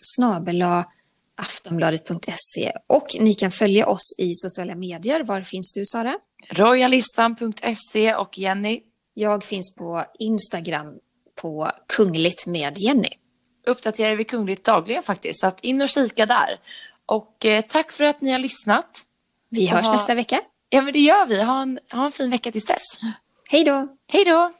aftonbladet.se och ni kan följa oss i sociala medier. Var finns du Sara? royalistan.se och Jenny, Jag finns på Instagram på kungligt med Jenny. Uppdaterar vi kungligt dagligen faktiskt, så att in och kika där. Och eh, tack för att ni har lyssnat. Vi hörs Aha. nästa vecka. Ja, men det gör vi. Ha en, ha en fin vecka tills dess. Hej då! Hej då!